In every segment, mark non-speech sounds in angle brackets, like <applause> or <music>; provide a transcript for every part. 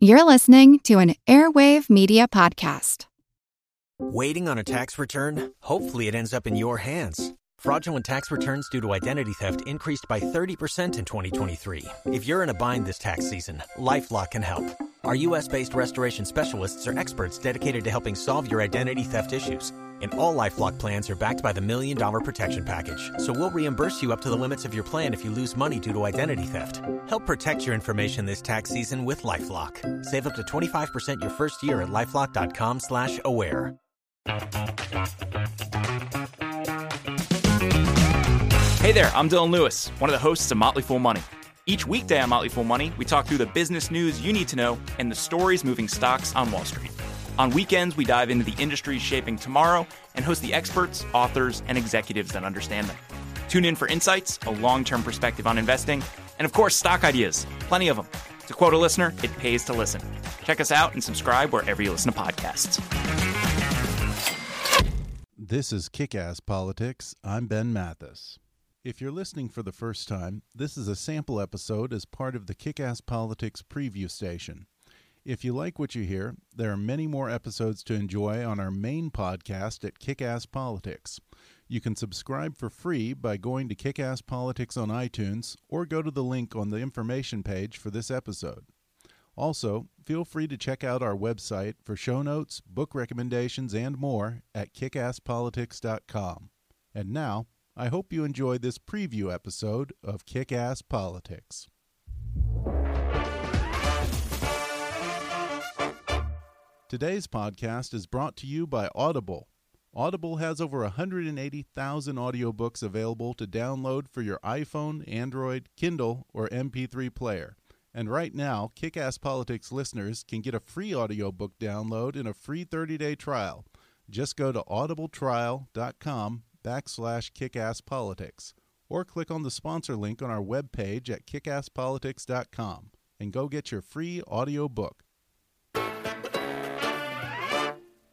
You're listening to an Airwave Media Podcast. Waiting on a tax return? Hopefully, it ends up in your hands. Fraudulent tax returns due to identity theft increased by 30% in 2023. If you're in a bind this tax season, LifeLock can help. Our U.S. based restoration specialists are experts dedicated to helping solve your identity theft issues. And all LifeLock plans are backed by the Million Dollar Protection Package. So we'll reimburse you up to the limits of your plan if you lose money due to identity theft. Help protect your information this tax season with LifeLock. Save up to 25% your first year at LifeLock.com slash aware. Hey there, I'm Dylan Lewis, one of the hosts of Motley Fool Money. Each weekday on Motley Fool Money, we talk through the business news you need to know and the stories moving stocks on Wall Street. On weekends, we dive into the industries shaping tomorrow and host the experts, authors, and executives that understand them. Tune in for insights, a long term perspective on investing, and of course, stock ideas. Plenty of them. To quote a listener, it pays to listen. Check us out and subscribe wherever you listen to podcasts. This is Kick Ass Politics. I'm Ben Mathis. If you're listening for the first time, this is a sample episode as part of the Kick Ass Politics preview station. If you like what you hear, there are many more episodes to enjoy on our main podcast at Kick Ass Politics. You can subscribe for free by going to Kick Ass Politics on iTunes or go to the link on the information page for this episode. Also, feel free to check out our website for show notes, book recommendations, and more at kickasspolitics.com. And now, I hope you enjoyed this preview episode of Kick Ass Politics. Today's podcast is brought to you by Audible. Audible has over 180,000 audiobooks available to download for your iPhone, Android, Kindle, or MP3 player. And right now, Kickass Politics listeners can get a free audiobook download and a free 30-day trial. Just go to audibletrial.com backslash kickasspolitics or click on the sponsor link on our webpage at kickasspolitics.com and go get your free audiobook.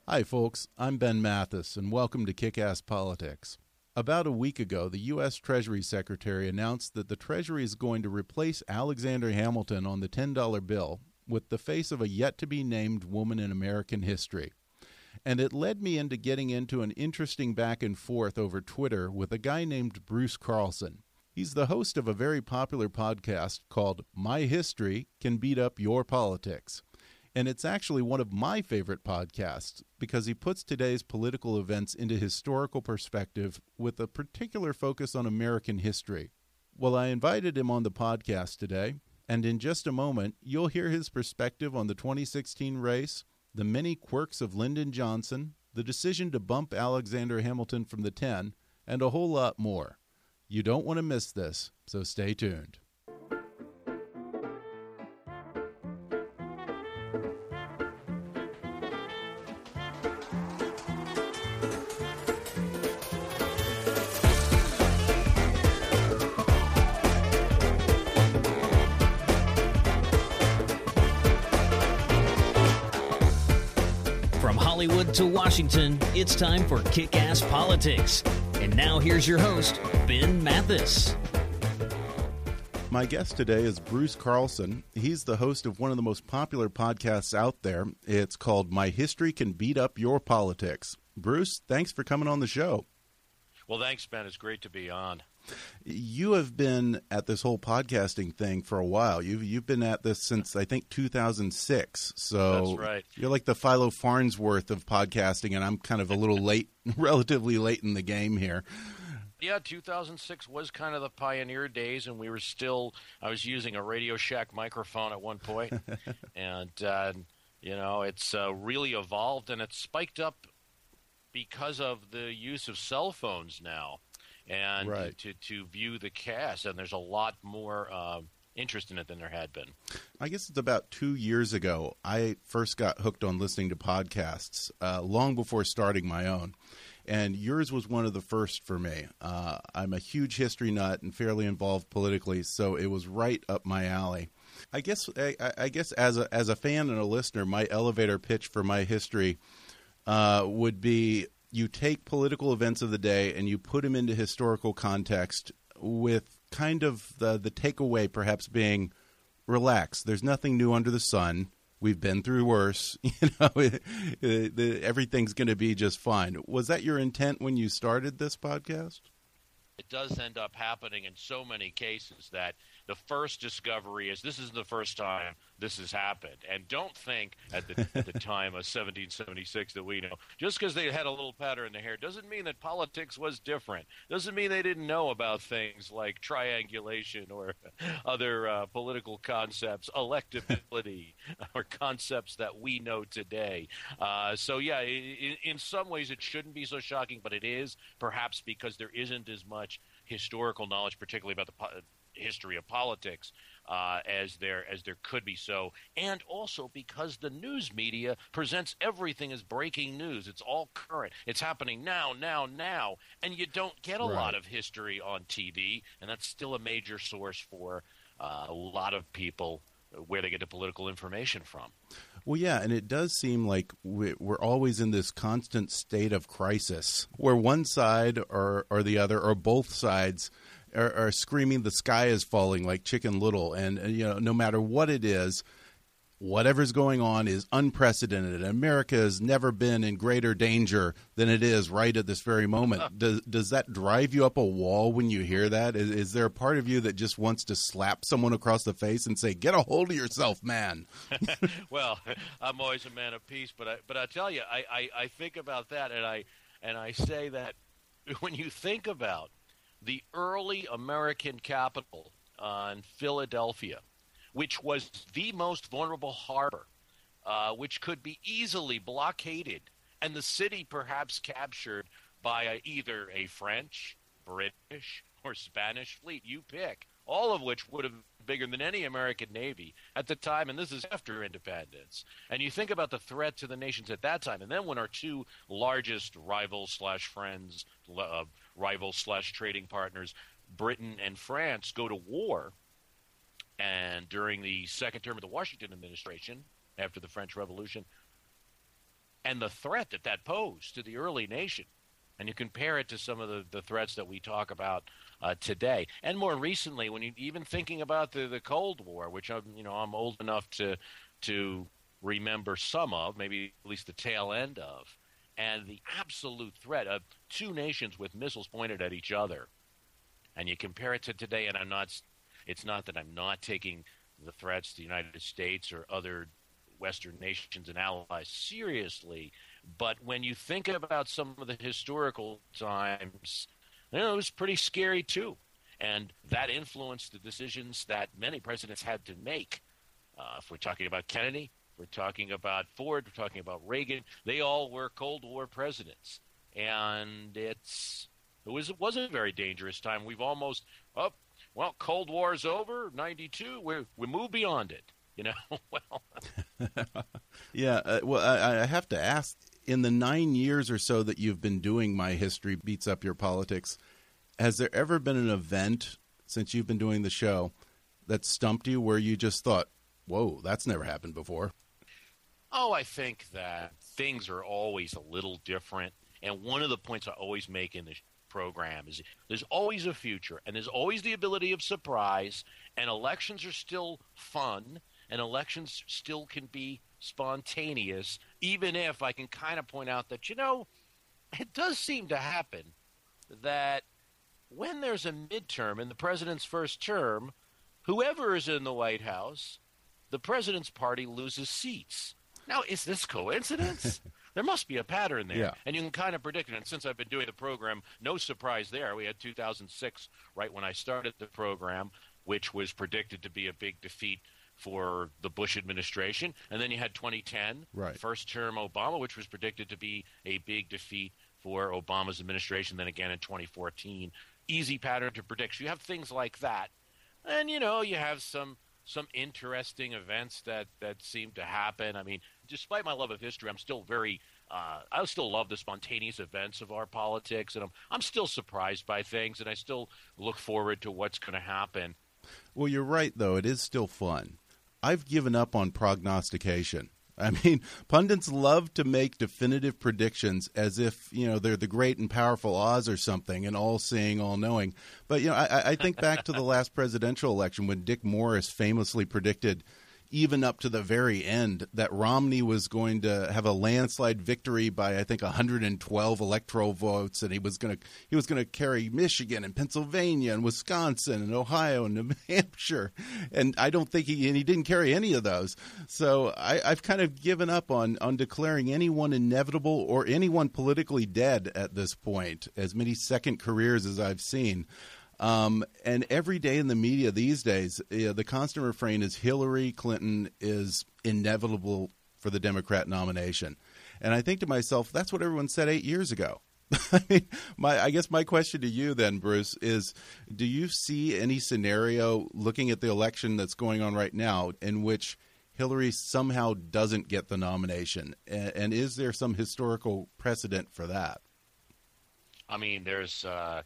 Hi, folks. I'm Ben Mathis, and welcome to Kick Ass Politics. About a week ago, the U.S. Treasury Secretary announced that the Treasury is going to replace Alexander Hamilton on the $10 bill with the face of a yet to be named woman in American history. And it led me into getting into an interesting back and forth over Twitter with a guy named Bruce Carlson. He's the host of a very popular podcast called My History Can Beat Up Your Politics. And it's actually one of my favorite podcasts because he puts today's political events into historical perspective with a particular focus on American history. Well, I invited him on the podcast today, and in just a moment, you'll hear his perspective on the 2016 race, the many quirks of Lyndon Johnson, the decision to bump Alexander Hamilton from the 10, and a whole lot more. You don't want to miss this, so stay tuned. Washington, it's time for Kick Ass Politics. And now here's your host, Ben Mathis. My guest today is Bruce Carlson. He's the host of one of the most popular podcasts out there. It's called My History Can Beat Up Your Politics. Bruce, thanks for coming on the show. Well, thanks, Ben. It's great to be on. You have been at this whole podcasting thing for a while. You've you've been at this since I think 2006. So That's right. You're like the Philo Farnsworth of podcasting, and I'm kind of a little late, <laughs> relatively late in the game here. Yeah, 2006 was kind of the pioneer days, and we were still. I was using a Radio Shack microphone at one point, <laughs> and uh, you know, it's uh, really evolved and it's spiked up because of the use of cell phones now, and Right. to to view the cast, and there's a lot more uh, interest in it than there had been. I guess it's about two years ago. I first got hooked on listening to podcasts uh, long before starting my own. And yours was one of the first for me. Uh, I'm a huge history nut and fairly involved politically, so it was right up my alley. I guess I, I- I guess as a as a fan and a listener, my elevator pitch for my history uh, would be you take political events of the day and you put them into historical context with kind of the the takeaway perhaps being relax. There's nothing new under the sun. we've been through worse. <laughs> You know, <laughs> it, it, the, everything's going to be just fine. Was that your intent when you started this podcast? It does end up happening in so many cases that the first discovery is this is the first time this has happened. And don't think at the, <laughs> at the time of 1776 that we know, just because they had a little pattern in the hair doesn't mean that politics was different. Doesn't mean they didn't know about things like triangulation or <laughs> other uh, political concepts, electability, <laughs> or concepts that we know today. Uh, so, yeah, in, in some ways it shouldn't be so shocking, but it is, perhaps because there isn't as much historical knowledge, particularly about the history of politics uh, as there as there could be so, and also because the news media presents everything as breaking news. It's all current. It's happening now, now, now, and you don't get a right. lot of history on TV, and that's still a major source for uh, a lot of people where they get the political information from. Well, yeah, and it does seem like we're always in this constant state of crisis where one side or, or the other, or both sides, are, are screaming the sky is falling like Chicken Little, and uh, you know no matter what it is, whatever's going on is unprecedented. America has never been in greater danger than it is right at this very moment. Does does that drive you up a wall when you hear that? Is, is, there a part of you that just wants to slap someone across the face and say, "Get a hold of yourself, man"? <laughs> well, I'm always a man of peace, but I but I tell you, I, I, I think about that, and I and I say that <laughs> when you think about the early American capital on Philadelphia, which was the most vulnerable harbor, uh, which could be easily blockaded, and the city perhaps captured by a, either a French, British, or Spanish fleet. You pick. All of which would have been bigger than any American Navy at the time, and this is after independence. And you think about the threat to the nations at that time, and then when our two largest rivals slash friends, uh, rivals slash trading partners, Britain and France, go to war. And during the second term of the Washington administration, after the French Revolution, and the threat that that posed to the early nation, and you compare it to some of the, the threats that we talk about uh, today, and more recently, when you even thinking about the, the Cold War, which I'm you know I'm old enough to to remember some of, maybe at least the tail end of, and the absolute threat of two nations with missiles pointed at each other, and you compare it to today, and I'm not, it's not that I'm not taking the threats to the United States or other Western nations and allies seriously, but when you think about some of the historical times, you know, it was pretty scary too. And that influenced the decisions that many presidents had to make. Uh, if we're talking about Kennedy, we're talking about Ford. We're talking about Reagan. They all were Cold War presidents, and it's it was it was a very dangerous time. We've almost oh well, Cold War's over. Ninety two. We we move beyond it. You know. <laughs> well. <laughs> yeah. Uh, well, I, I have to ask. In the nine years or so that you've been doing my history beats up your politics, has there ever been an event since you've been doing the show that stumped you where you just thought, "Whoa, that's never happened before"? Oh, I think that things are always a little different. And one of the points I always make in this program is there's always a future and there's always the ability of surprise. And elections are still fun and elections still can be spontaneous, even if I can kind of point out that, you know, it does seem to happen that when there's a midterm in the president's first term, whoever is in the White House, the president's party loses seats. Now, is this coincidence? <laughs> there must be a pattern there. Yeah. And you can kind of predict it. And since I've been doing the program, no surprise there. We had 2006 right when I started the program, which was predicted to be a big defeat for the Bush administration. And then you had 2010, right. first term Obama, which was predicted to be a big defeat for Obama's administration. Then again in 2014. Easy pattern to predict. So you have things like that. And, you know, you have some some interesting events that that seem to happen. I mean, despite my love of history, I'm still very uh, I still love the spontaneous events of our politics, and I'm I'm still surprised by things, and I still look forward to what's going to happen. Well, you're right, though. It is still fun. I've given up on prognostication. I mean, <laughs> pundits love to make definitive predictions as if you know they're the great and powerful Oz or something, and all-seeing, all-knowing. But you know, I, I think back to the last presidential election when Dick Morris famously predicted, even up to the very end, that Romney was going to have a landslide victory by I think 112 electoral votes, and he was going to he was going to carry Michigan and Pennsylvania and Wisconsin and Ohio and <laughs> New Hampshire, and I don't think he and he didn't carry any of those. So I, I've kind of given up on on declaring anyone inevitable or anyone politically dead at this point. As many second careers as I've seen. Um, and every day in the media these days, you know, the constant refrain is Hillary Clinton is inevitable for the Democrat nomination. And I think to myself, that's what everyone said eight years ago. <laughs> I mean, my I guess my question to you then, Bruce, is: Do you see any scenario looking at the election that's going on right now in which Hillary somehow doesn't get the nomination, and, and is there some historical precedent for that? I mean, there's uh,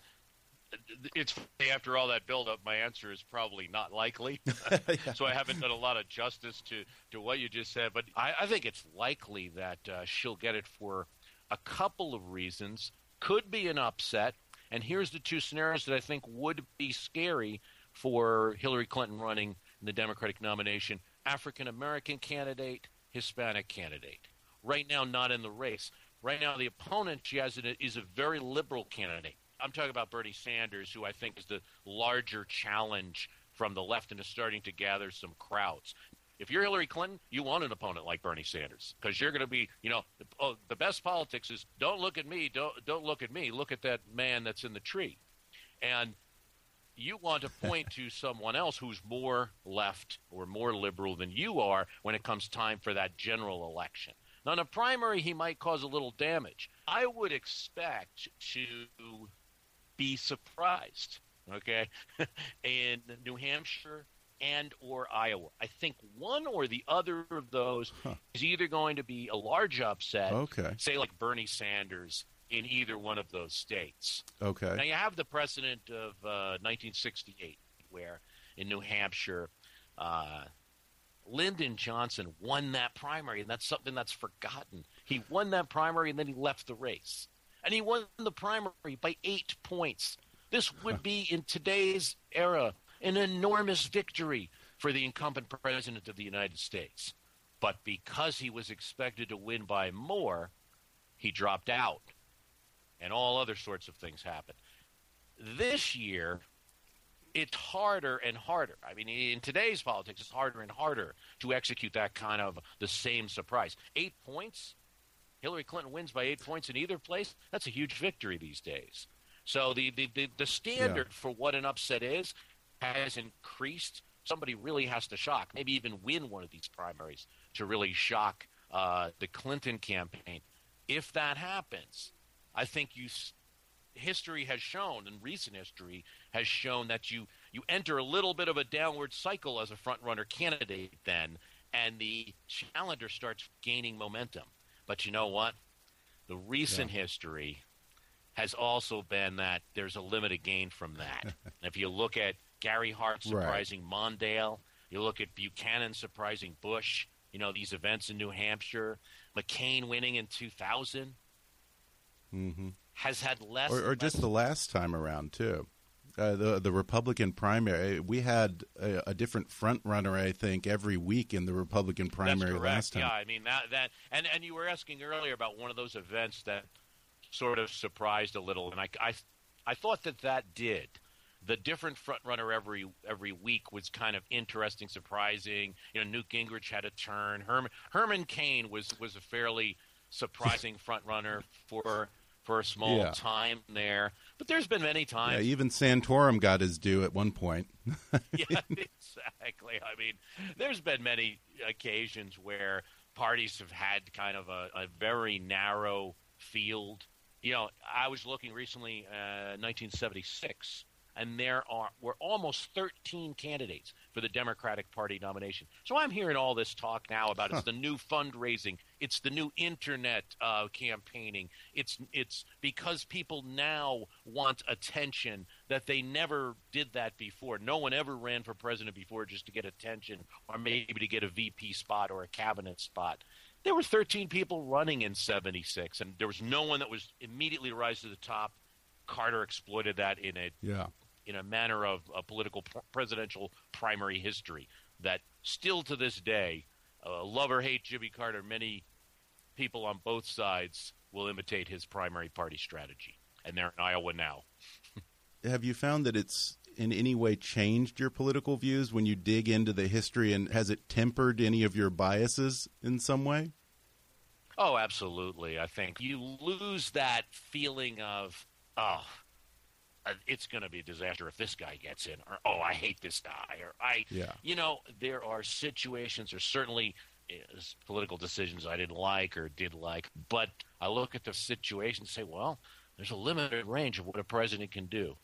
it's after all that buildup, my answer is probably not likely. yeah. <laughs> <laughs> So I haven't done a lot of justice to, to what you just said, but I, I think it's likely that uh, she'll get it for a couple of reasons. Could be an upset, and here's the two scenarios that I think would be scary for Hillary Clinton running in the Democratic nomination: African American candidate, Hispanic candidate. Right now, not in the race. Right now, the opponent she has is a very liberal candidate I'm talking about Bernie Sanders, who I think is the larger challenge from the left and is starting to gather some crowds. If you're Hillary Clinton, you want an opponent like Bernie Sanders because you're going to be, you know, oh, the best politics is don't look at me, don't don't look at me, look at that man that's in the tree, and you want to point <laughs> to someone else who's more left or more liberal than you are when it comes time for that general election. Now, in a primary, he might cause a little damage. I would expect to be surprised. Okay, <laughs> in New Hampshire and or Iowa. I think one or the other of those huh. is either going to be a large upset. Okay, say like Bernie Sanders in either one of those states. Okay. Now you have the precedent of uh, 1968, where in New Hampshire. Uh, Lyndon Johnson won that primary, and that's something that's forgotten. He won that primary, and then he left the race and he won the primary by eight points. This would be, in today's era, an enormous victory for the incumbent president of the United States. But because he was expected to win by more, he dropped out. And all other sorts of things happened. This year, it's harder and harder. I mean, in today's politics, it's harder and harder to execute that kind of the same surprise. Eight points Hillary Clinton wins by eight points in either place, that's a huge victory these days. So the, the, the, the standard yeah. for what an upset is has increased. Somebody really has to shock, maybe even win one of these primaries to really shock uh, the Clinton campaign. If that happens, I think you history has shown, and recent history has shown that you you enter a little bit of a downward cycle as a front runner candidate then, and the challenger starts gaining momentum. But you know what? The recent yeah. history has also been that there's a limited gain from that. <laughs> if you look at Gary Hart surprising right. Mondale, you look at Buchanan surprising Bush, you know, these events in New Hampshire, McCain winning in 2000, mm-hmm. has had less. Or, or less just the last time around, too. Uh, the the Republican primary. We had a, a, different front runner, I think, every week in the Republican primary last time. Yeah, I mean that that and and you were asking earlier about one of those events that sort of surprised a little, and I I, I thought that that did. The different front runner every every week was kind of interesting, surprising. You know, Newt Gingrich had a turn. Herman Herman Cain was was a fairly surprising front runner for for a small yeah. time there. But there's been many times. Yeah, even Santorum got his due at one point. <laughs> yeah, exactly. I mean, there's been many occasions where parties have had kind of a, a very narrow field. You know, I was looking recently, uh, 1976 and there are were almost 13 candidates for the Democratic Party nomination. So I'm hearing all this talk now about it's the new fundraising, it's the new internet uh, campaigning. It's it's because people now want attention that they never did that before. No one ever ran for president before just to get attention or maybe to get a VP spot or a cabinet spot there were 13 people running in 76 and there was no one that was immediately rise to the top carter exploited that in a yeah in a manner of a political presidential primary history. that still to this day, uh, love or hate Jimmy Carter, many people on both sides will imitate his primary party strategy. And they're in Iowa now. <laughs> Have you found that it's in any way changed your political views when you dig into the history, and has it tempered any of your biases in some way? Oh, absolutely. I think you lose that feeling of, oh, uh, it's going to be a disaster if this guy gets in, or oh, I hate this guy, or I, yeah. you know, there are situations, or certainly uh, political decisions I didn't like or did like, but I look at the situation and say, well, there's a limited range of what a president can do.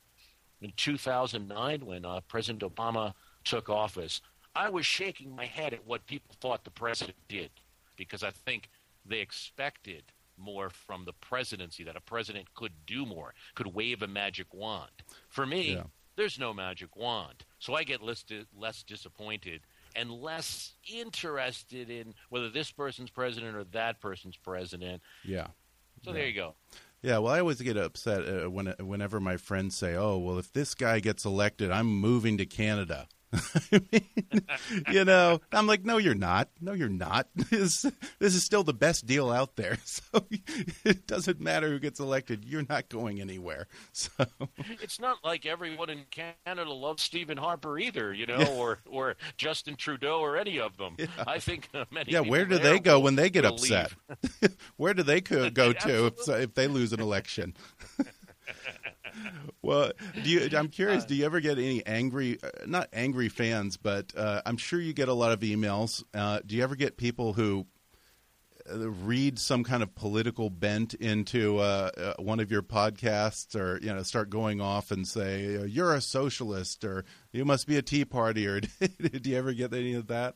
In 2009, when uh, President Obama took office, I was shaking my head at what people thought the president did because I think they expected more from the presidency, that a president could do more, could wave a magic wand. For me, yeah. there's no magic wand. So I get less, less disappointed and less interested in whether this person's president or that person's president. Yeah. So yeah. there you go. Yeah, well, I always get upset uh, when whenever my friends say, "Oh, well, if this guy gets elected, I'm moving to Canada." I <laughs> mean, you know, I'm like, no, you're not. No, you're not. <laughs> This, this is still the best deal out there. <laughs> So it doesn't matter who gets elected. You're not going anywhere. So it's not like everyone in Canada loves Stephen Harper either, you know, Yeah. or or Justin Trudeau or any of them. I think uh, many. yeah, where do they go when they get upset? where do they go to if if they lose an election? Well, do you? I'm curious. Do you ever get any angry, uh, not angry fans, but uh, I'm sure you get a lot of emails. Uh, do you ever get people who uh, read some kind of political bent into uh, uh, one of your podcasts, or you know, start going off and say uh, you're a socialist, or you must be a Tea Party, or <laughs> do you ever get any of that?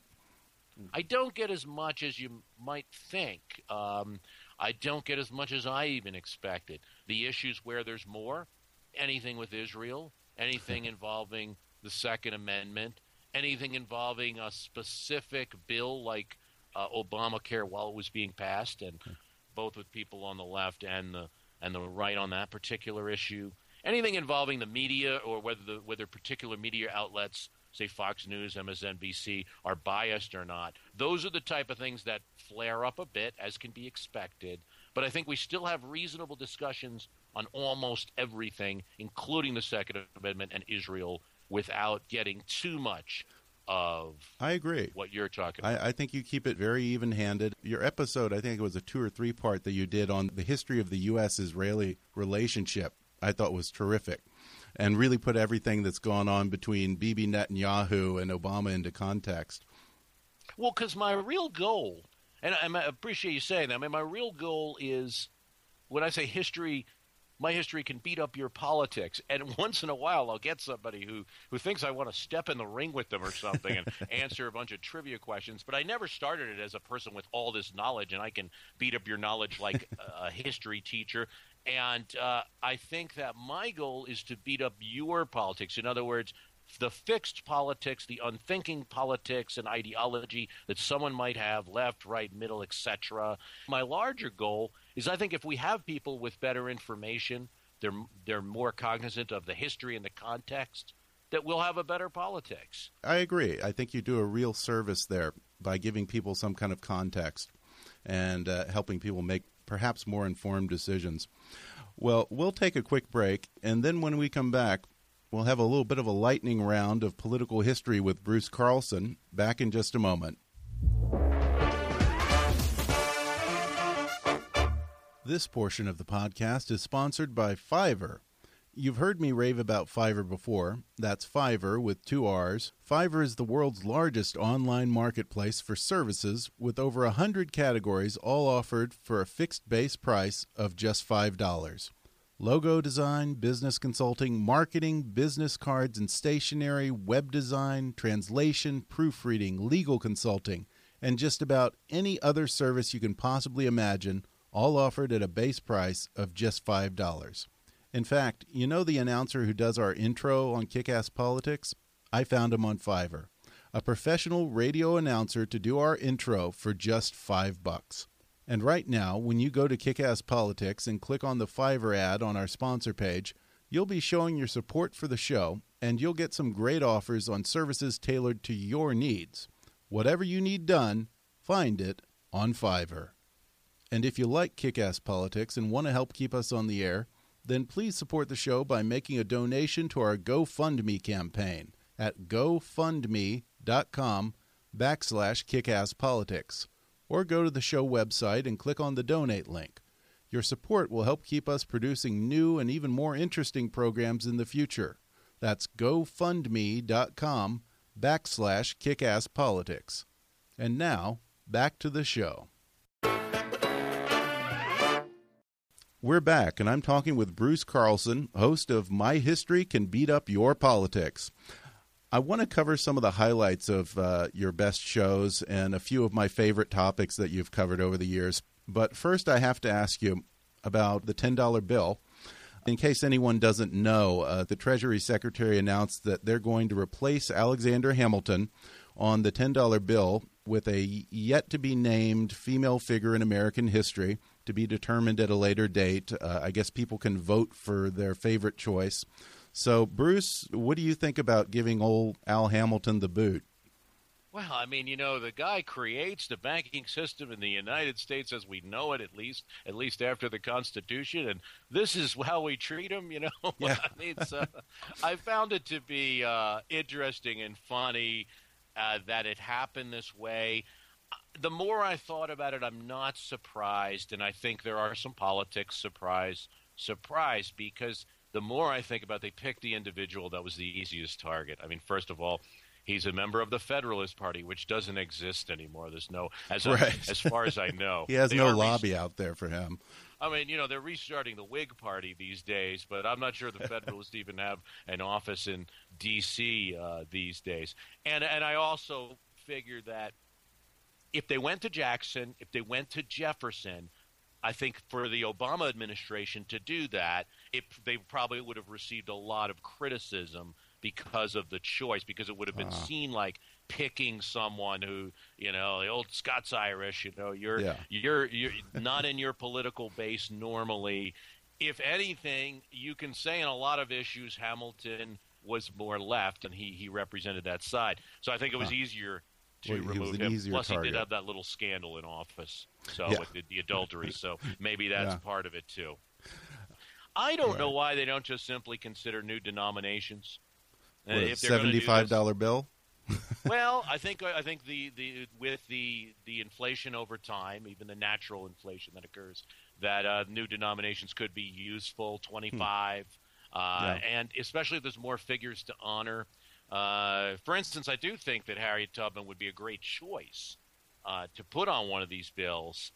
I don't get as much as you might think. Um, I don't get as much as I even expected. The issues where there's more, anything with Israel, anything <laughs> involving the Second Amendment, anything involving a specific bill like uh, Obamacare while it was being passed, and both with people on the left and the and the right on that particular issue. Anything involving the media or whether the whether particular media outlets, say Fox News, MSNBC, are biased or not. Those are the type of things that flare up a bit, as can be expected. But I think we still have reasonable discussions on almost everything, including the Second Amendment and Israel, without getting too much of I agree. what you're talking about. I, I think you keep it very even handed. Your episode, I think it was a two or three part that you did on the history of the U.S. Israeli relationship, I thought was terrific and really put everything that's gone on between Bibi Netanyahu and Obama into context. Well, because my real goal, and I, I appreciate you saying that. I mean, my real goal is when I say history, my history can beat up your politics. And <laughs> once in a while, I'll get somebody who, who thinks I want to step in the ring with them or something and <laughs> answer a bunch of trivia questions. But I never started it as a person with all this knowledge, and I can beat up your knowledge like <laughs> a, history teacher. And uh, I think that my goal is to beat up your politics. In other words, the fixed politics, the unthinking politics and ideology that someone might have, left, right, middle, etc. My larger goal is I think if we have people with better information, they're they're more cognizant of the history and the context, that we'll have a better politics. I agree. I think you do a real service there by giving people some kind of context and uh, helping people make perhaps more informed decisions. Well, we'll take a quick break, and then when we come back, we'll have a little bit of a lightning round of political history with Bruce Carlson. Back in just a moment. This portion of the podcast is sponsored by Fiverr. You've heard me rave about Fiverr before. That's Fiverr with two R's. Fiverr is the world's largest online marketplace for services with over a hundred categories, all offered for a fixed base price of just $5. Logo design, business consulting, marketing, business cards and stationery, web design, translation, proofreading, legal consulting, and just about any other service you can possibly imagine, all offered at a base price of just $5. In fact, you know the announcer who does our intro on Kickass Politics? I found him on Fiverr. A professional radio announcer to do our intro for just 5 bucks. And right now, when you go to Kickass Politics and click on the Fiverr ad on our sponsor page, You'll be showing your support for the show, and you'll get some great offers on services tailored to your needs. Whatever you need done, find it on Fiverr. And if you like kick ass politics and want to help keep us on the air, then please support the show by making a donation to our GoFundMe campaign at gofundme.com backslash kickasspolitics. Or go to the show website and click on the donate link. Your support will help keep us producing new and even more interesting programs in the future. That's gofundme.com backslash kickasspolitics. And now, back to the show. We're back, and I'm talking with Bruce Carlson, host of My History Can Beat Up Your Politics. I want to cover some of the highlights of uh, your best shows and a few of my favorite topics that you've covered over the years. But first, I have to ask you about the $10 bill. In case anyone doesn't know, uh, the Treasury Secretary announced that they're going to replace Alexander Hamilton on the $10 bill with a yet to be named female figure in American history to be determined at a later date. Uh, I guess people can vote for their favorite choice. So, Bruce, what do you think about giving old Al Hamilton the boot? Well, I mean, you know, the guy creates the banking system in the United States as we know it, at least, at least after the Constitution, and this is <laughs> how we treat him. You know, <laughs> Yeah. I mean, so I found it to be uh, interesting and funny uh, that it happened this way. The more I thought about it, I'm not surprised, and I think there are some politics surprise, surprise, because the more I think about, it, they picked the individual that was the easiest target. I mean, first of all, he's a member of the Federalist Party, which doesn't exist anymore. There's no, as Right. as far as I <laughs> know, He has no lobby out there for him. I mean, you know, they're restarting the Whig Party these days, but I'm not sure the Federalists even have an office in D.C. Uh, these days. And and I also figured that if they went to Jackson, if they went to Jefferson, I think for the Obama administration to do that, it, they probably would have received a lot of criticism because of the choice, because it would have been ah. seen like picking someone who, you know, the old Scots Irish, you know, you're Yeah. you're you're <laughs> not in your political base normally. If anything, you can say in a lot of issues Hamilton was more left and he he represented that side. So I think it was easier to Well, remove him. easier Plus, he did have that little scandal in office, so Yeah. with the, the adultery. So maybe that's Yeah. part of it too. I don't know why they don't just simply consider new denominations. Uh, What, a if they're gonna do this- seventy-five dollar bill. <laughs> well, I think I think the, the with the the inflation over time, even the natural inflation that occurs, that uh, new denominations could be useful. Twenty five, uh, Yeah. and especially if there's more figures to honor. Uh, for instance, I do think that Harriet Tubman would be a great choice uh, to put on one of these bills.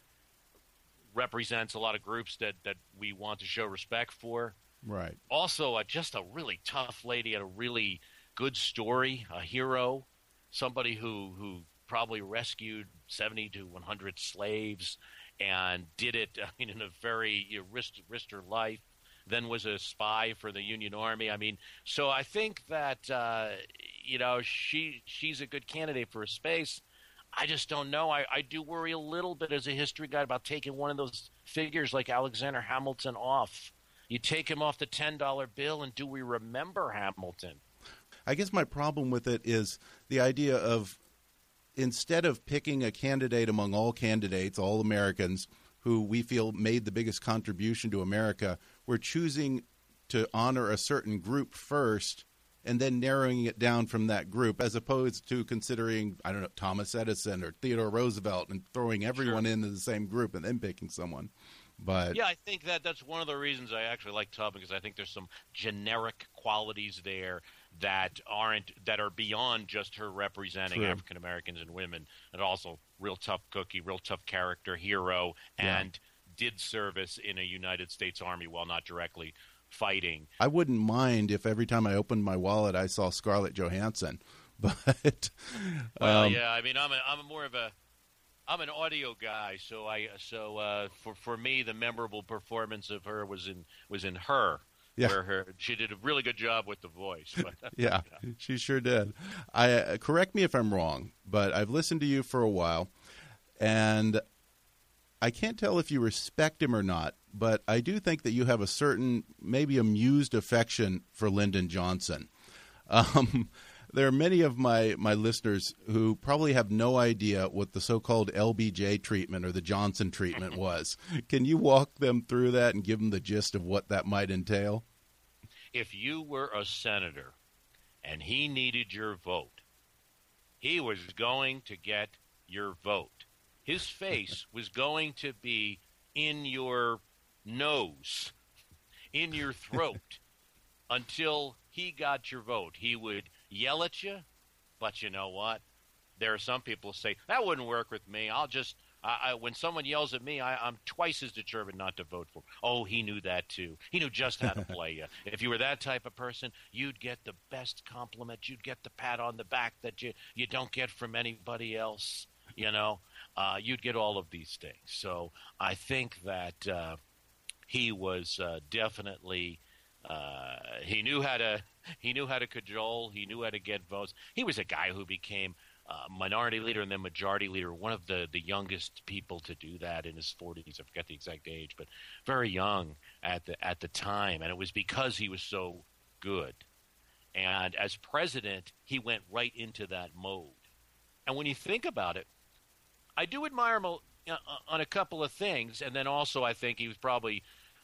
Represents a lot of groups that that we want to show respect for Right. also uh, just a really tough lady had a really good story a hero somebody who who probably rescued 70 to 100 slaves and did it I <laughs> mean, in a very you know, risked, risked her life then was a spy for the union army i mean so i think that uh, you know she she's a good candidate for a space I just don't know. I, I do worry a little bit as a history guy about taking one of those figures like Alexander Hamilton off. You take him off the ten dollar bill, and do we remember Hamilton? I guess my problem with it is the idea of instead of picking a candidate among all candidates, all Americans who we feel made the biggest contribution to America, we're choosing to honor a certain group first and then narrowing it down from that group as opposed to considering I don't know Thomas Edison or Theodore Roosevelt and throwing everyone into the same group and then picking someone. But Yeah, I think that that's one of the reasons I actually like Tubman because I think there's some generic qualities there that aren't that are beyond just her representing True. African Americans and women, and also real tough cookie, real tough character, hero, Yeah. and did service in a United States Army while not directly fighting. I wouldn't mind if every time I opened my wallet I saw Scarlett Johansson. <laughs> But Well, um, yeah, I mean, I'm a, I'm a more of a I'm an audio guy, so I so uh, for for me the memorable performance of her was in was in her, Yeah. where her she did a really good job with the voice. But, <laughs> yeah, she sure did. I uh, correct me if I'm wrong, but I've listened to you for a while, and I can't tell if you respect him or not. but I do think that you have a certain, maybe amused affection for Lyndon Johnson. Um, <laughs> there are many of my, my listeners who probably have no idea what the so called LBJ treatment or the Johnson treatment <laughs> was. Can you walk them through that and give them the gist of what that might entail? If you were a senator and he needed your vote, he was going to get your vote. His face was going to be in your nose, in your <laughs> throat, until he got your vote. He would yell at you, but you know what? There are some people who say that wouldn't work with me. I'll just I, I, when someone yells at me, I, am twice as determined not to vote for. Him. Oh, he knew that too. He knew just how to <laughs> play you. If you were that type of person, you'd get the best compliment. You'd get the pat on the back that you you don't get from anybody else. You know, uh, you'd get all of these things. So I think that uh, he was uh, definitely uh, he knew how to <laughs> he knew how to cajole. He knew how to get votes. He was a guy who became minority leader and then majority leader. One of the the youngest people to do that in his 40s. I forget the exact age, but very young at the at the time. And it was because he was so good. And as president, he went right into that mode. And when you think about it, I do admire him uh, uh, on a couple of things, and then also I think he was probably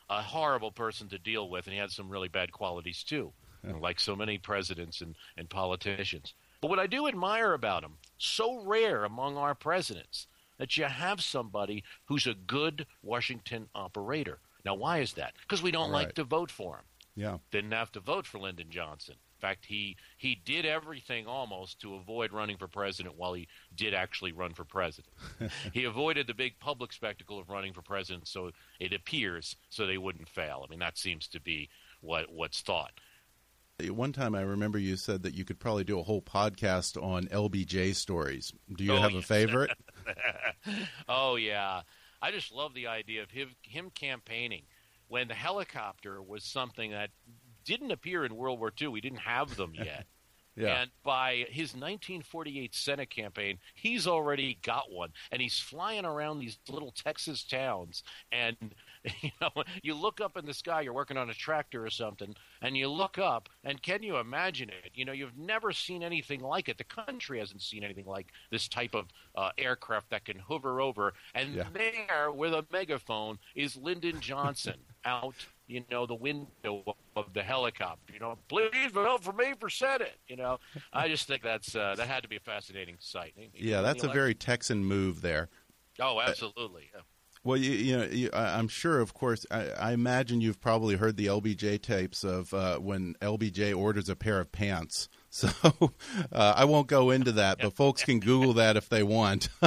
a horrible person to deal with, and he had some really bad qualities too, yeah. like so many presidents and, and politicians. But what I do admire about him, so rare among our presidents, that you have somebody who's a good Washington operator. Now, why is that? Because we don't right. like to vote for him. Yeah. Didn't have to vote for Lyndon Johnson. In fact, he he did everything almost to avoid running for president while he did actually run for president. <laughs> he avoided the big public spectacle of running for president, so it appears so they wouldn't fail. I mean, that seems to be what what's thought. One time, I remember you said that you could probably do a whole podcast on LBJ stories. Do you oh, have yes. a favorite? <laughs> oh yeah, I just love the idea of him, him campaigning when the helicopter was something that didn't appear in World War II. We didn't have them <laughs> yet. yeah. And by his 1948 Senate campaign, he's already got one, and he's flying around these little Texas towns. And <laughs> you know, you look up in the sky. You're working on a tractor or something, and you look up, and can you imagine it? You know, you've never seen anything like it. The country hasn't seen anything like this type of uh, aircraft that can hover over. And yeah. there, with a megaphone, is Lyndon Johnson <laughs> out you know, the window of the helicopter. You know, please vote for me for Senate. You know, I just think that's uh, that had to be a fascinating sight. yeah, that's a very Texan move there. Oh, absolutely. Yeah. Well, you, you know, you, I'm sure, of course, I, I, imagine you've probably heard the LBJ tapes of uh, when LBJ orders a pair of pants. <laughs> So uh, I won't go into that, but folks can Google that if they want. <laughs>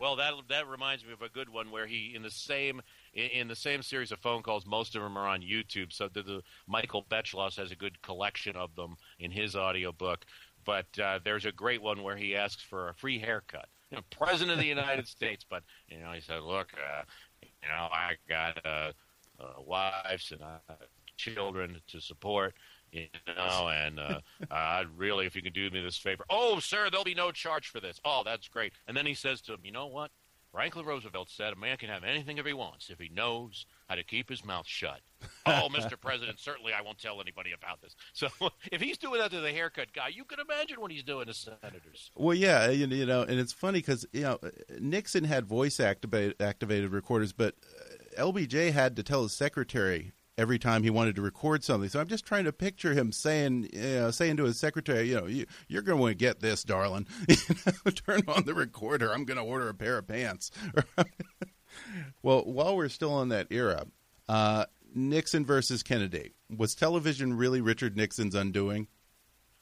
well, that that reminds me of a good one where he, in the same in, the same series of phone calls, most of them are on YouTube. So the, the Michael Beschloss has a good collection of them in his audiobook. But uh, there's a great one where he asks for a free haircut. <laughs> You know, President of the United States, but you know, he said, "Look, uh, you know, I got uh, uh, wives and uh, children to support." you know, and <laughs> uh, I'd really, if you could do me this favor. Oh, sir, there'll be no charge for this. Oh, that's great. And then he says to him, you know what? Franklin Roosevelt said a man can have anything if he wants if he knows how to keep his mouth shut. oh, <laughs> Mr. President, certainly I won't tell anybody about this. So <laughs> if he's doing that to the haircut guy, you can imagine what he's doing to senators. Well, yeah, you know, and it's funny because you know Nixon had voice activated activated recorders, but uh, LBJ had to tell his secretary every time he wanted to record something. So I'm just trying to picture him saying, you know, saying to his secretary, you know, you, are going to get this, darling. <laughs> Turn on the recorder. I'm going to order a pair of pants. Well, while we're still on that era, uh, Nixon versus Kennedy was television really Richard Nixon's undoing?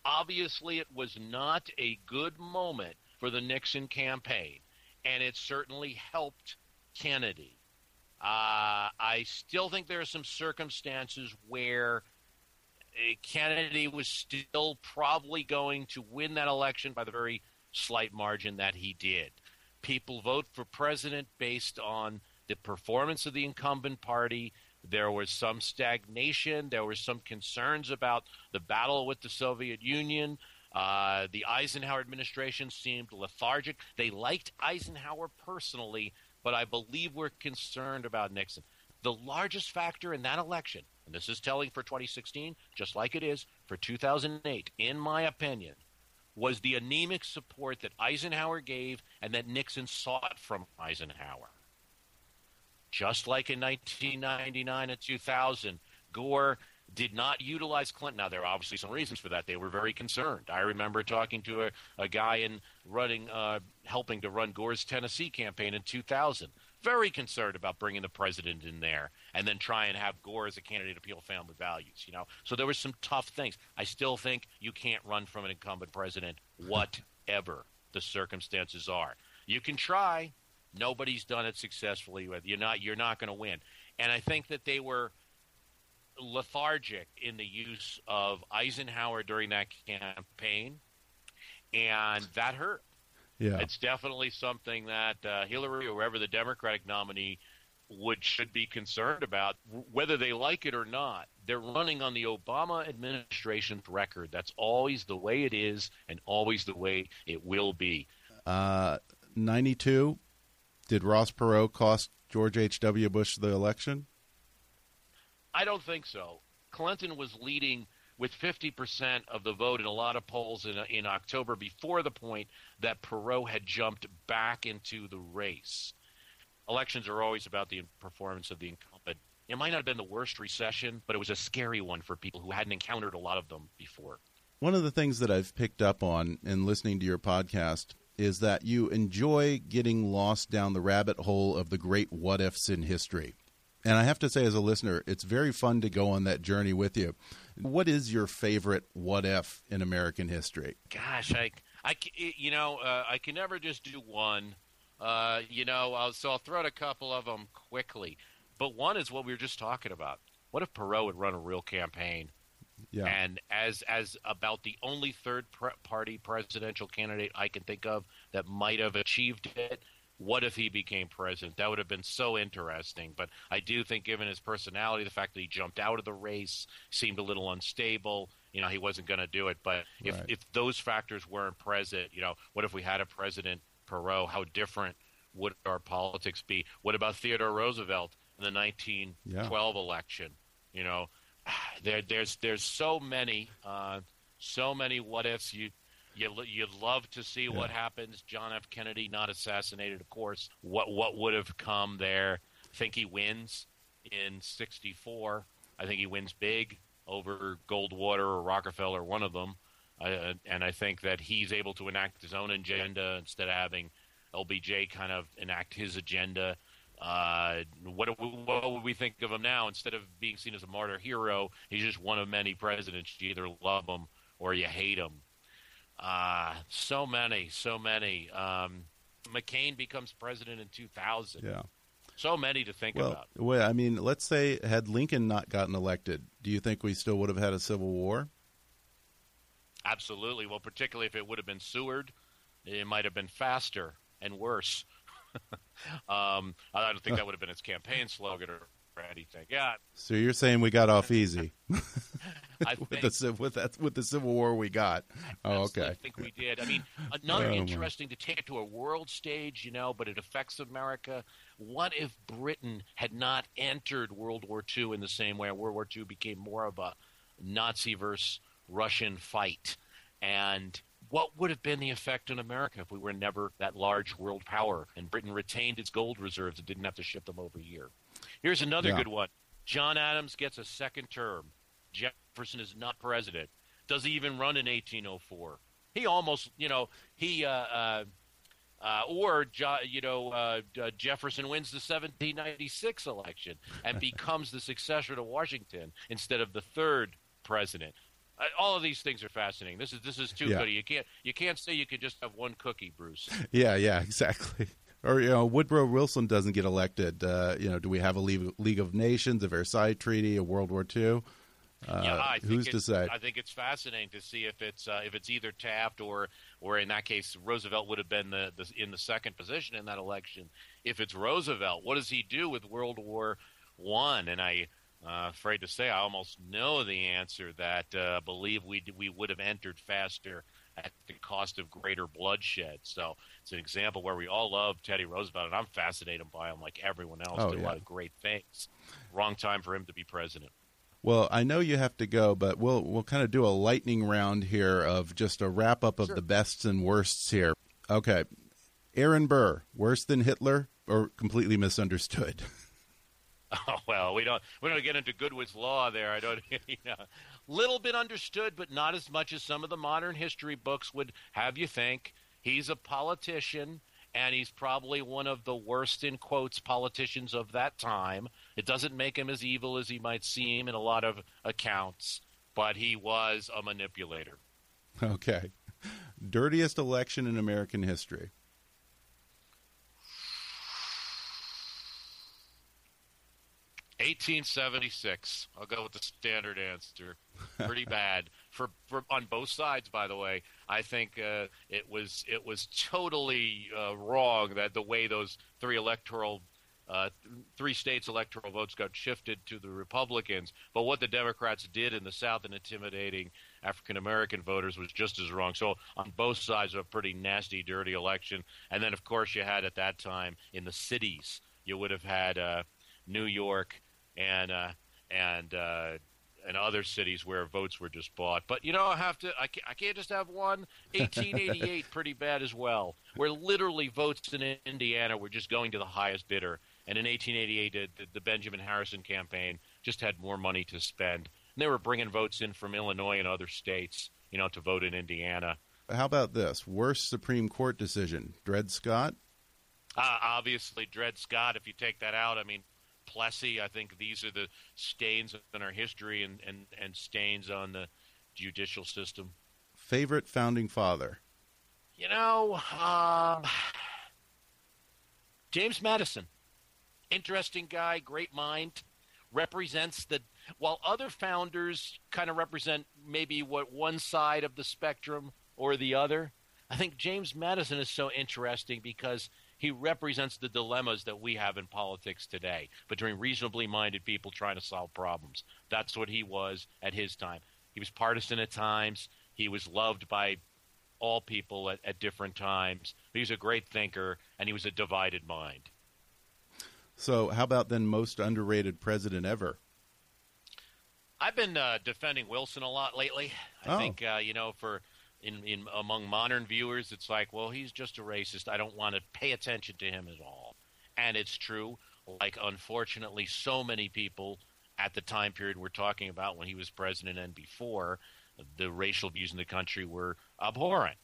Obviously, it was not a good moment for the Nixon campaign, and it certainly helped Kennedy. Uh, I still think there are some circumstances where Kennedy was still probably going to win that election by the very slight margin that he did. People vote for president based on the performance of the incumbent party. There was some stagnation. There were some concerns about the battle with the Soviet Union. Uh, the Eisenhower administration seemed lethargic. They liked Eisenhower personally, but I believe we're concerned about Nixon. The largest factor in that election, and this is telling for 2016, just like it is for 2008, in my opinion, was the anemic support that Eisenhower gave and that Nixon sought from Eisenhower. Just like in 1999 and 2000, Gore did not utilize Clinton. Now, there are obviously some reasons for that. They were very concerned. I remember talking to a, a guy in running, uh, helping to run Gore's Tennessee campaign in 2000. Very concerned about bringing the president in there and then try and have Gore as a candidate appeal family values. You know, so there were some tough things. I still think you can't run from an incumbent president, whatever the circumstances are. You can try. Nobody's done it successfully. You're not. You're not going to win. And I think that they were lethargic in the use of Eisenhower during that campaign, and that hurt. Yeah. It's definitely something that uh, Hillary or whoever the Democratic nominee would should be concerned about, whether they like it or not. They're running on the Obama administration's record. That's always the way it is, and always the way it will be. Uh, Ninety-two. Did Ross Perot cost George H. W. Bush the election? I don't think so. Clinton was leading with 50% of the vote in a lot of polls in, in October before the point that Perot had jumped back into the race. Elections are always about the performance of the incumbent. It might not have been the worst recession, but it was a scary one for people who hadn't encountered a lot of them before. One of the things that I've picked up on in listening to your podcast is that you enjoy getting lost down the rabbit hole of the great what ifs in history. And I have to say, as a listener, it's very fun to go on that journey with you. What is your favorite what if in American history? Gosh, I, I you know, uh, I can never just do one. Uh, you know, I'll, so I'll throw out a couple of them quickly. But one is what we were just talking about. What if Perot would run a real campaign? Yeah. And as as about the only third pre- party presidential candidate I can think of that might have achieved it, what if he became president? That would have been so interesting. But I do think, given his personality, the fact that he jumped out of the race seemed a little unstable. You know, he wasn't going to do it. But if Right. if those factors weren't present, you know, what if we had a president Perot? How different would our politics be? What about Theodore Roosevelt in the 1912 election? You know, <sighs> there there's there's so many uh, so many what ifs. You you you'd love to see what happens. John F. Kennedy not assassinated, of course. What what would have come there? I Think he wins in '64. I think he wins big over Goldwater or Rockefeller, one of them. Uh, and I think that he's able to enact his own agenda instead of having LBJ kind of enact his agenda. Uh, what, we, what would we think of him now? Instead of being seen as a martyr hero, he's just one of many presidents. You either love him or you hate him. Uh, so many, so many. Um, McCain becomes president in 2000. Yeah. So many to think Well, about. well, I mean, let's say had Lincoln not gotten elected, do you think we still would have had a civil war? Absolutely. Well, particularly if it would have been Seward, it might have been faster and worse. <laughs> um, I don't think that would have been its campaign slogan or, Yeah, So you're saying we got off <laughs> easy with think, the with that with the Civil War we got. Oh, okay. think we did. I mean, another Oh, interesting to take it to a world stage, you know, but it affects America. What if Britain had not entered World War II in the same way? World War II became more of a Nazi versus Russian fight, and what would have been the effect in America if we were never that large world power and Britain retained its gold reserves and didn't have to ship them over here? Here's another Yeah. good one. John Adams gets a second term. Jefferson is not president. Does he even run in 1804? He almost, you know, he, uh, uh, uh, or Jo- you know, uh, uh, Jefferson wins the 1796 election and <laughs> becomes the successor to Washington instead of the third president. Uh, all of these things are fascinating. This is this is too Yeah. good. You can't you can't say you could just have one cookie, Bruce. <laughs> Yeah, yeah, exactly. Or you know, Woodrow Wilson doesn't get elected. Uh, you know, do we have a League, League of Nations, a Versailles Treaty, a World War II? Uh, yeah, I think who's to say? I think it's fascinating to see if it's uh, if it's either Taft or or in that case Roosevelt would have been the, the in the second position in that election. If it's Roosevelt, what does he do with World War One? And I. Uh, afraid to say, I almost know the answer. That uh, I believe we we would have entered faster at the cost of greater bloodshed. So it's an example where we all love Teddy Roosevelt, and I'm fascinated by him like everyone else. Oh, Did a lot of great things. Wrong time for him to be president. Well, I know you have to go, but we'll we'll kind of do a lightning round here of just a wrap up of the bests and worsts here. Okay, Aaron Burr, worse than Hitler or completely misunderstood? <laughs> <laughs> Oh well, we don't we don't get into Godwin's law there. I don't, <laughs> you know, little bit understood, but not as much as some of the modern history books would have you think. He's a politician, and he's probably one of the worst in quotes politicians of that time. It doesn't make him as evil as he might seem in a lot of accounts, but he was a manipulator. <laughs> Okay, dirtiest election in American history. 1876. I'll go with the standard answer. Pretty <laughs> bad for, for on both sides. By the way, I think uh, it was it was totally uh, wrong that the way those three electoral. Uh, three states electoral votes got shifted to the Republicans, but what the Democrats did in the South in intimidating African American voters was just as wrong. So on both sides a pretty nasty, dirty election, and then of course you had at that time in the cities, you would have had uh, New York, and uh, and uh, and other cities where votes were just bought. But you know, I have to. I can't, I can't just have one. 1888, <laughs> pretty bad as well, where literally votes in Indiana were just going to the highest bidder. And in 1888, the, the Benjamin Harrison campaign just had more money to spend. And they were bringing votes in from Illinois and other states, you know, to vote in Indiana. How about this? Worst Supreme Court decision? Dred Scott? Uh, obviously, Dred Scott. If you take that out, I mean, Plessy. I think these are the stains in our history and, and, and stains on the judicial system. Favorite founding father? You know, um, James Madison, interesting guy, great mind, represents the. While other founders kind of represent maybe what one side of the spectrum or the other, I think James Madison is so interesting because he represents the dilemmas that we have in politics today between reasonably minded people trying to solve problems. That's what he was at his time. He was partisan at times. He was loved by all people at, at different times. He was a great thinker, and he was a divided mind. So, how about then most underrated president ever? I've been uh, defending Wilson a lot lately. I Oh. think uh, you know, for in, in among modern viewers, it's like, well, he's just a racist. I don't want to pay attention to him at all. And it's true. Like, unfortunately, so many people at the time period we're talking about when he was president and before, the racial views in the country were abhorrent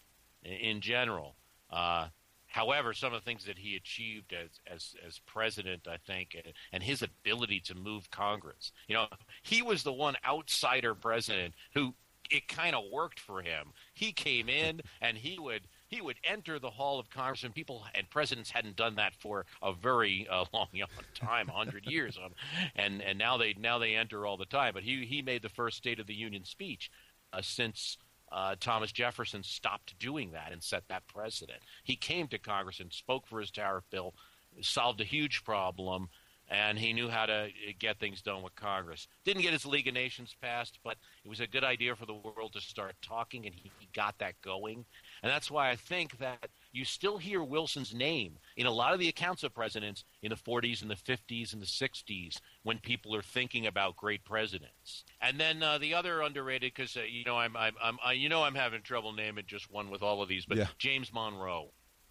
in, in general. Uh, however, some of the things that he achieved as, as, as president, I think, and, and his ability to move Congress. You know, he was the one outsider president who it kind of worked for him. He came in and he would he would enter the hall of Congress, and people and presidents hadn't done that for a very uh, <laughs> long time, hundred years, um, and and now they now they enter all the time. But he he made the first State of the Union speech uh, since. Uh, Thomas Jefferson stopped doing that and set that precedent. He came to Congress and spoke for his tariff bill, solved a huge problem, and he knew how to get things done with Congress. Didn't get his League of Nations passed, but it was a good idea for the world to start talking, and he, he got that going. And that's why I think that you still hear Wilson's name in a lot of the accounts of presidents in the 40s and the 50s and the 60s when people are thinking about great presidents. And then uh, the other underrated, because uh, you know I'm, I'm, I'm I, you know I'm having trouble naming just one with all of these, but Yeah. James Monroe.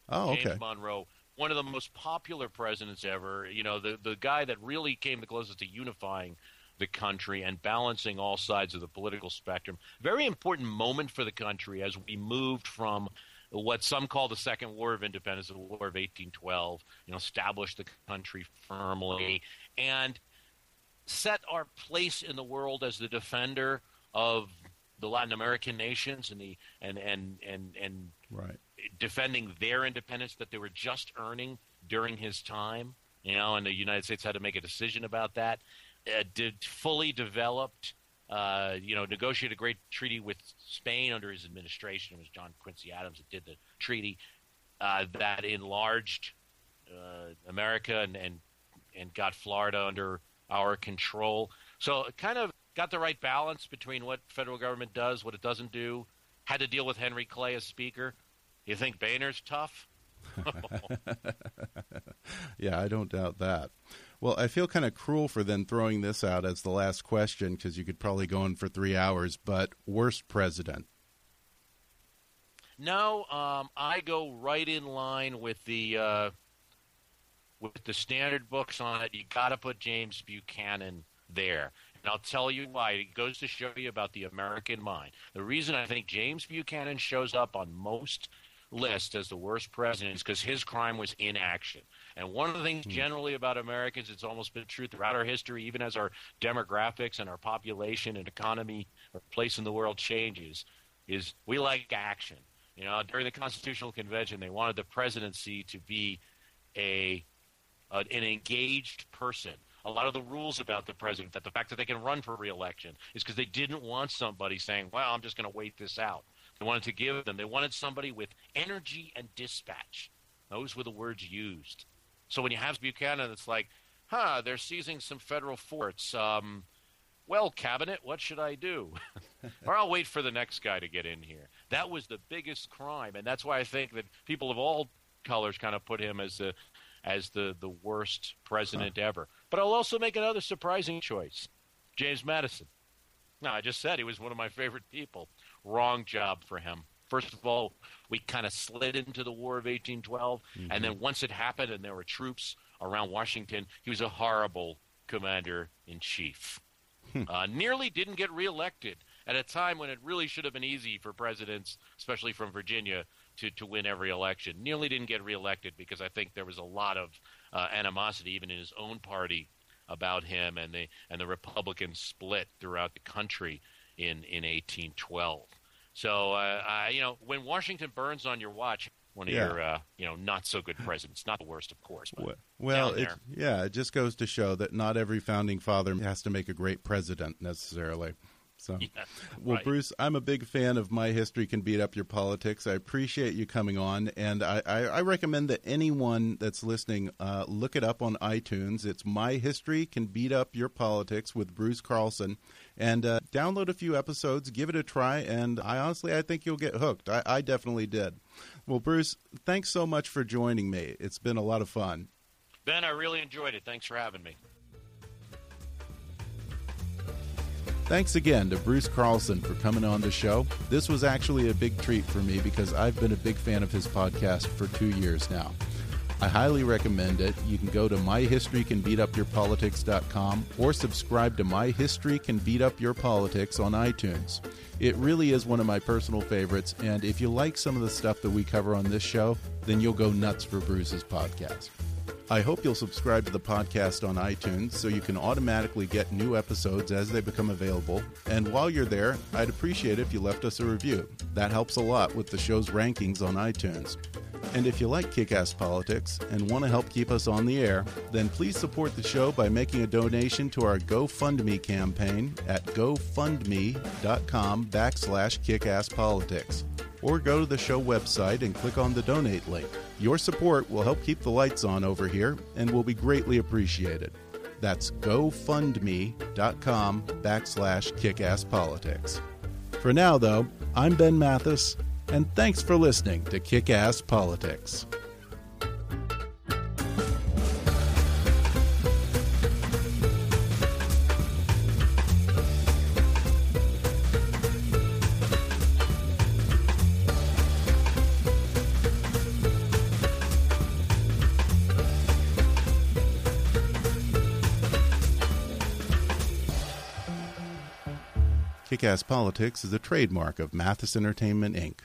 Oh, okay. James Monroe, one of the most popular presidents ever. You know, the the guy that really came the closest to unifying the country and balancing all sides of the political spectrum. Very important moment for the country as we moved from what some call the Second War of Independence, the War of 1812. You know, established the country firmly and set our place in the world as the defender of the Latin American nations and the and and and and Right. Defending their independence that they were just earning during his time. You know, and the United States had to make a decision about that. Uh, did fully developed, uh, you know, negotiated a great treaty with Spain under his administration. It was John Quincy Adams that did the treaty uh, that enlarged uh, America and, and and got Florida under our control. So it kind of got the right balance between what federal government does, what it doesn't do, Had to deal with Henry Clay as Speaker. You think Boehner's tough? <laughs> yeah, I don't doubt that. Well, I feel kind of cruel for then throwing this out as the last question because you could probably go on for three hours. But worst president? No, um, I go right in line with the uh, with the standard books on it. You got to put James Buchanan there. And I'll tell you why. It goes to show you about the American mind. The reason I think James Buchanan shows up on most lists as the worst president is because his crime was inaction. And one of the things hmm. generally about Americans, it's almost been true throughout our history, even as our demographics and our population and economy or place in the world changes, is we like action. You know, during the Constitutional Convention, they wanted the presidency to be a an engaged person. A lot of the rules about the president, that the fact that they can run for reelection, is because they didn't want somebody saying, "Well, I'm just going to wait this out." They wanted to give them. They wanted somebody with energy and dispatch. Those were the words used. So when you have Buchanan, it's like, "Huh, they're seizing some federal forts." Um, well, cabinet, what should I do? <laughs> or I'll wait for the next guy to get in here. That was the biggest crime, and that's why I think that people of all colors kind of put him as the as the the worst president huh. ever. But I'll also make another surprising choice: James Madison. No, I just said he was one of my favorite people. Wrong job for him. First of all, we kind of slid into the War of 1812, mm-hmm. and then once it happened and there were troops around Washington, he was a horrible commander in chief. Hmm. uh, nearly didn't get reelected at a time when it really should have been easy for presidents, especially from Virginia, to, to win every election. Nearly didn't get reelected because I think there was a lot of uh, animosity even in his own party about him, and the and the Republicans split throughout the country in in 1812. So uh, I, you know when Washington burns on your watch, one of yeah. your uh, you know not so good presidents. Not the worst, of course. well, it, yeah, it just goes to show that not every founding father has to make a great president necessarily. So, <laughs> yeah, well, right. Bruce, I'm a big fan of My History Can Beat Up Your Politics. I appreciate you coming on, and I, I, I recommend that anyone that's listening uh, look it up on iTunes. It's My History Can Beat Up Your Politics with Bruce Carlson, and uh, download a few episodes, give it a try, and I honestly I think you'll get hooked. I, I definitely did. Well, Bruce, thanks so much for joining me. It's been a lot of fun. Ben, I really enjoyed it. Thanks for having me. Thanks again to Bruce Carlson for coming on the show. This was actually a big treat for me because I've been a big fan of his podcast for two years now. I highly recommend it. You can go to myhistorycanbeatupyourpolitics.com or subscribe to My History Can Beat Up Your Politics on iTunes. It really is one of my personal favorites, and if you like some of the stuff that we cover on this show, then you'll go nuts for Bruce's podcast. I hope you'll subscribe to the podcast on iTunes so you can automatically get new episodes as they become available. And while you're there, I'd appreciate if you left us a review. That helps a lot with the show's rankings on iTunes. And if you like kick ass politics and want to help keep us on the air, then please support the show by making a donation to our GoFundMe campaign at gofundme.com backslash kickasspolitics. Or go to the show website and click on the donate link. Your support will help keep the lights on over here and will be greatly appreciated. That's gofundme.com backslash kickasspolitics. For now, though, I'm Ben Mathis, and thanks for listening to Kick Ass Politics. Kick Ass Politics is a trademark of Mathis Entertainment, Inc.